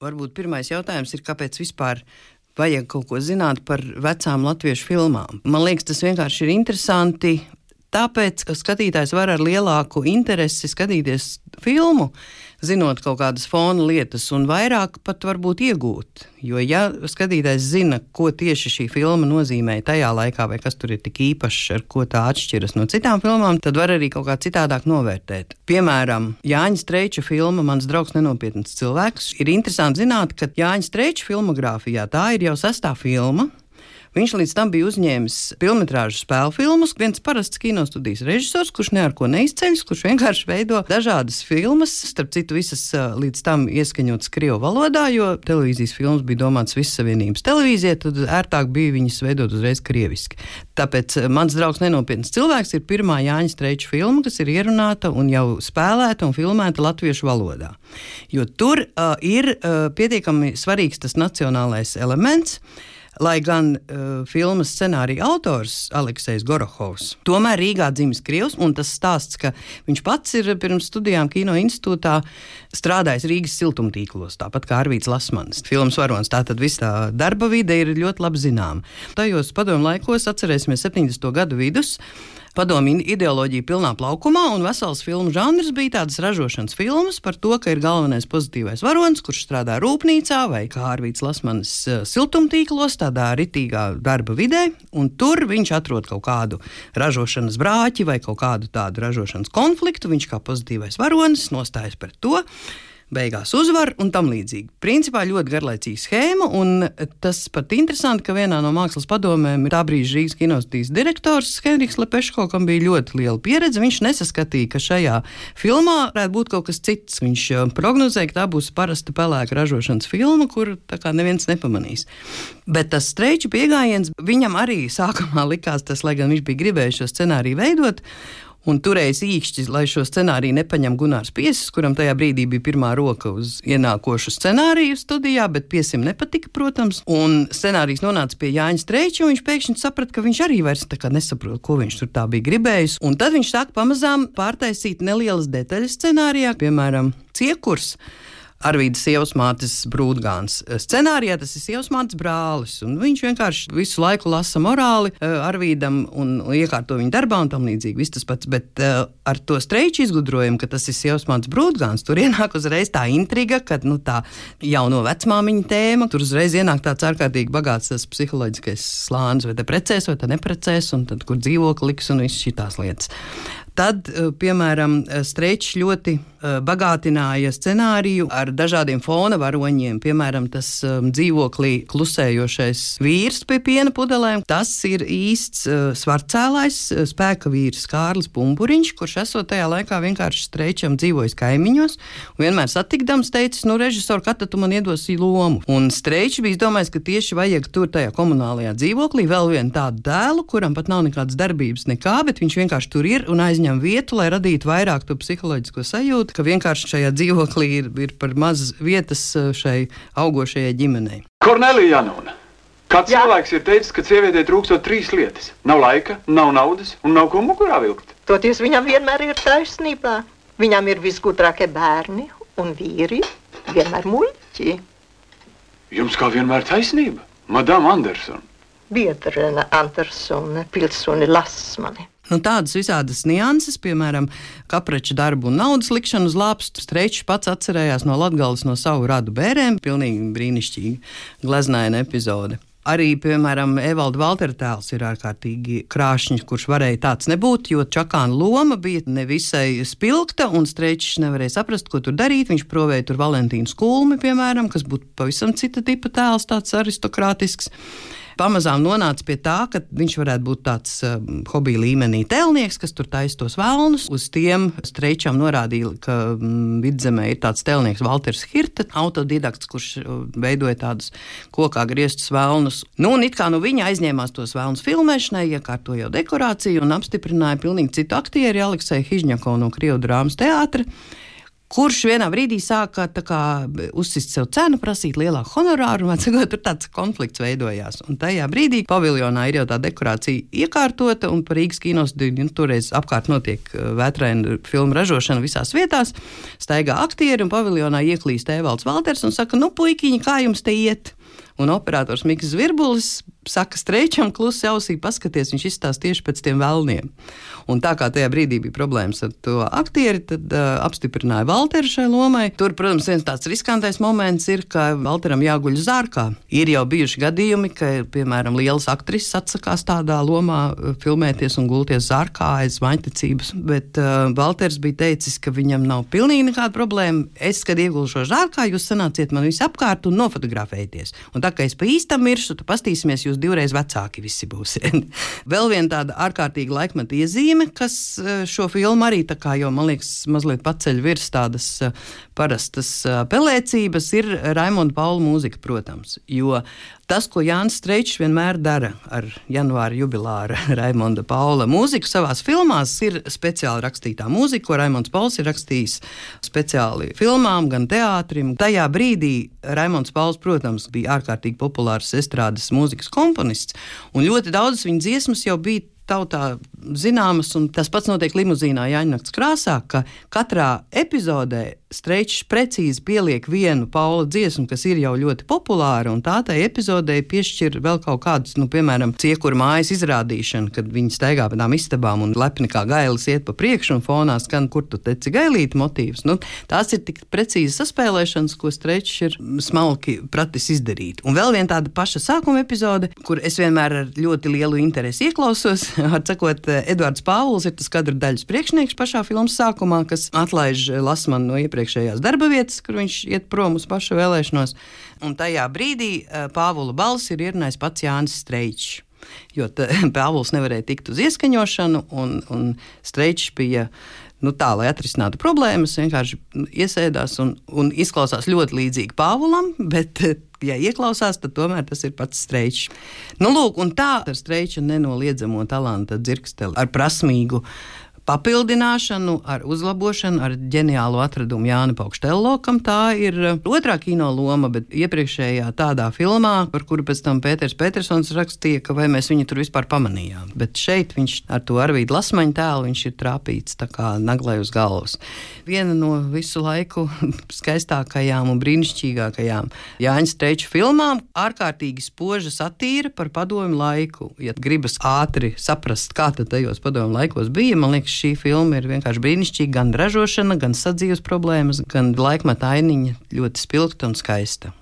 Varbūt pirmais jautājums ir, kāpēc vispār vajag kaut ko zināt par vecām latviešu filmām. Man liekas, tas vienkārši ir interesanti. Tāpēc, ka skatītājs var ar lielāku interesi skatīties filmu, zinot kaut kādas fona lietas, un vairāk pat varbūt iegūt. Jo, ja skatītājs zina, ko tieši šī filma nozīmē tajā laikā, vai kas tur ir tik īpašs, ar ko tā atšķiras no citām filmām, tad var arī kaut kā citādāk novērtēt. Piemēram, Jāņa Streiča filma Mans draugs nenopietns cilvēks. Ir interesanti zināt, ka Jāņa Streiča filmogrāfijā tā ir jau sestā filma. Viņš līdz tam bija uzņēmis filmu spēļu filmus, viens parasts kinostudijas režisors, kurš ne ar ko neizceļas, kurš vienkārši veido dažādas filmas, starp citu, visas līdz tam ieskaņotas Krievu valodā, jo televīzijas filmas bija domātas visas savienības televīzijai, tad ērtāk bija viņas veidot uzreiz krieviski. Tāpēc mans draugs nenopietns cilvēks ir pirmā Jāņa Streiča filma, kas ir ierunāta un jau spēlēta un filmēta latviešu valodā. Jo tur uh, ir uh, pietiekami svarīgs tas nacionālais elements. Lai gan uh, filmas scenārija autors Aleksis Gorohovs tomēr Rīgā dzimis Krievs, un tas stāsts, ka viņš pats ir pirms studijām Kino institūtā strādājis Rīgas siltumtīklos, tāpat kā Arvīts Lasmans, filmas varonis. Tātad viss tā darba vide ir ļoti labi zināma. Tajos padomu laikos atcerēsimies 70. gadu vidus padomju ideoloģija pilnā plaukumā, un vesels filmu žanrs bija tādas ražošanas filmas par to, ka ir galvenais pozitīvais varonis, kurš strādā rūpnīcā vai kā Arvīts Lasmanis eh, siltumtīklos, tādā ritīgā darba vidē, un tur viņš atrod kaut kādu ražošanas brāķi vai kaut kādu tādu ražošanas konfliktu. Viņš kā pozitīvais varonis nostājas pret to beigās uzvar un tam līdzīgi. Principā ļoti garlaicīga schēma, un tas pat interesanti, ka vienā no mākslas padomēm ir tā brīža Rīgas kinostīs direktors Henriks Lepeško, kam bija ļoti liela pieredze. Viņš nesaskatīja, ka šajā filmā varētu būt kaut kas cits. Viņš uh, prognozēja, ka tā būs parasta pelēka ražošanas filma, kur neviens nepamanīs. Bet tas streiču pieejams viņam arī sākumā likās tas, lai gan viņš bija gribējis šo scenāriju veidot un turējis īkšķis, lai šo scenāriju nepaņem Gunārs Piesis, kuram tajā brīdī bija pirmā roka uz ienākošu scenāriju studijā, bet Piesim nepatika, protams. Un scenārijs nonāca pie Jāņa Streiča, un viņš pēkšņi saprata, ka viņš arī vairs nesaprot, ko viņš tur tā bija gribējis. Un tad viņš sāk pamazām pārtaisīt nelielas detaļas scenārijā, piemēram, ciekurs. Arvīdas sievas mātes brūdgāns. Scenārijā tas ir sievas mātes brālis, un viņš vienkārši visu laiku lasa morāli eh, Arvīdam un iekārto viņa darbā un tam līdzīgi. Viss tas pats, bet uh, ar to streiču izgudrojumu, ka tas ir sievas mātes brūdgāns, tur ienāk uzreiz tā intriga, ka nu, tā jauno vecmāmiņa tēma, tur uzreiz ienāk tāds ārkārtīgi bagāts tas psiholoģiskais slānis, vai te precēs, vai te neprecēs, un tad, kur dzīvokli liks un viss šīs lietas. Tad, eh, piemēram, Streičs ļoti eh, bagātināja scenāriju ar dažādiem fona varoņiem. Piemēram, tas dzīvoklī klusējošais vīrs pie piena pudelēm. Tas ir īsts svarcēlais spēka vīrs Kārlis Pumpuriņš, kurš esot tajā laikā vienkārši Streičam dzīvojis kaimiņos. Vienmēr satikdams teicis, nu, režisori, kad tu man iedosi lomu. Un Streičs bija domājis, ka tieši vajag tur tajā komunālajā dzīvoklī vēl vienu tādu dēlu, kuram pat nav nekādas darbības nekā, bet viņš vienkārši tur ir un aizņem aizņem vietu, lai radītu vairāk to psiholoģisko sajūtu, ka vienkārši šajā dzīvoklī ir, ir par maz vietas uh, šai augošajai ģimenei. Kornelija Janona. Kāds Jā. cilvēks ir teicis, ka sievietei trūkstot trīs lietas - nav laika, nav naudas un nav ko mugurā vilkt. Toties viņam vienmēr ir taisnība. Viņam ir visgudrākie bērni un vīri, vienmēr muļķi. Jums kā vienmēr taisnība, Madame Andersona. Biedrene Andersone, pilsoni Lasmani. Nu, tādas visādas nianses, piemēram, kaprača darbu un naudas likšanu uz lāpstu. Streičs pats atcerējās no Latgales no savu radu bērēm. Pilnīgi brīnišķīgi gleznaina epizode. Arī, piemēram, Evalda Valtera tēls ir ārkārtīgi krāšņs, kurš varēja tāds nebūt, jo čakāna loma bija nevisai spilgta, un streičs nevarēja saprast, ko tur darīt. Viņš provēja tur Valentīnu skulmi, piemēram, kas būtu pavisam cita tipa tēls, tāds aristokrātisks pamazām nonāca pie tā, ka viņš varētu būt tāds uh, hobija līmenī tēlnieks, kas tur taisa tos vēlnus. Uz tiem streičām norādīja, ka mm, vidzemē ir tāds tēlnieks Walters Hirte, autodidakts, kurš uh, veidoja tādus kokā grieztus vēlnus. Nu, un it kā nu viņa aizņēmās tos vēlnus filmēšanai, iekārtoja dekorāciju un apstiprināja pilnīgi citu aktieru, Aleksēju Hižņako no Krievu drāmas teātra kurš vienā brīdī sāka kā, uzsist sev cenu, prasīt lielāku honorāru, un sakot, tur tāds konflikts veidojās. Un tajā brīdī paviljonā ir jau tā dekorācija iekārtota, un par Rīgas kinos nu, toreiz apkārt notiek uh, vētraina filmu ražošana visās vietās. Staigā aktieri un paviljonā ieklīst Evalds Valters un saka, nu, puikiņi, kā jums te iet? Un operators Mikls Zvirbulis saka, streičam, klusi ausī, paskaties, viņš izstāsta tieši pēc tiem vēlniem. Un tā kā tajā brīdī bija problēmas ar to aktieri, tad uh, apstiprināja Valteru šai lomai. Tur, protams, viens tāds riskantais moments ir, ka Valteram jāguļ zārkā. Ir jau bijuši gadījumi, ka, piemēram, lielas aktrises atsakās tādā lomā filmēties un gulties zārkā aiz vaņticības, bet uh, Valters bija teicis, ka viņam nav pilnīgi nekāda problēma. Es, kad iegulšos zārkā, jūs sanāciet man visapkārt un nofotografējieties. Un kā es pa īstam miršu, tad pastīsimies, jūs divreiz vecāki visi būsiet. Vēl viena tāda ārkārtīga laikmeta iezīme, kas eh, šo filmu arī kā jau, man liekas, mazliet paceļ virs tādas eh, parastas pelēcības, ir Raimonda Paula mūzika, protams. Jo Tas, ko Jānis Streičs vienmēr dara ar janvāra jubilāra Raimonda Paula mūziku savās filmās, ir speciāli rakstītā mūzika, ko Raimons Pauls ir rakstījis speciāli filmām, gan teātrim. Tajā brīdī Raimons Pauls, protams, bija ārkārtīgi populārs estrādes mūzikas komponists, un ļoti daudzas viņa dziesmas jau bija tautā zināmas, un tas pats notiek limuzīnā Jāņakts krāsā, ka katrā epizodē Streičs precīzi pieliek vienu Paula dziesmu, kas ir jau ļoti populāra, un tā tai epizodē piešķir vēl kaut kādus, nu, piemēram, ciekuru mājas izrādīšanu, kad viņi staigā pa tām istabām un lepni kā gailis iet pa priekšu un fonā skan, kur tu teci gailīti motīvs. Nu, tās ir tik precīzi saspēlēšanas, ko Streičs ir smalki pratis izdarīt. Un vēl viena tāda paša sākuma epizode, kur es vienmēr ar ļoti lielu interesi ieklausos, Atsakot, Edvards Pāvils ir tas kadra daļas priekšnieks pašā filmas sākumā, kas atlaiž Lasmanu no iepriekšējās darba vietas, kur viņš iet prom uz pašu vēlēšanos. Un tajā brīdī eh, Pāvula balss ir ierunājis pats Jānis Streičs. Jo Pāvils nevarēja tikt uz ieskaņošanu, un, un Streičs bija nu, tā, lai atrisinātu problēmas, vienkārši iesēdās un, un izklausās ļoti līdzīgi Pāvulam, bet, ja ieklausās, tad tomēr tas ir pats streičs. Nu, lūk, un tā ar streiča nenoliedzamo talanta dzirksteli, ar prasmīgu papildināšanu, ar uzlabošanu, ar ģeniālu atradumu Jānis Paukštello, kam tā ir uh, otrā kino loma, bet iepriekšējā tādā filmā, par kuru pēc tam Pēters Petersons rakstīja, ka vai mēs viņu tur vispār pamanījām. Bet šeit viņš ar to Arvīdu Lasmaņu tēlu ir trāpīts tā kā naglai uz galvas. Viena no visu laiku skaistākajām un brīnišķīgākajām Jāņa Streiča filmām - ārkārtīgi spoža satīra par padomu laiku. Ja gribas ātri saprast, kā tad tajos padomu laikos bija, man liekas, šī filma ir vienkārši brīnišķīga. Gan ražošana, gan sadzīves problēmas, gan laikmeta ainiņa ļoti spilgta un skaista.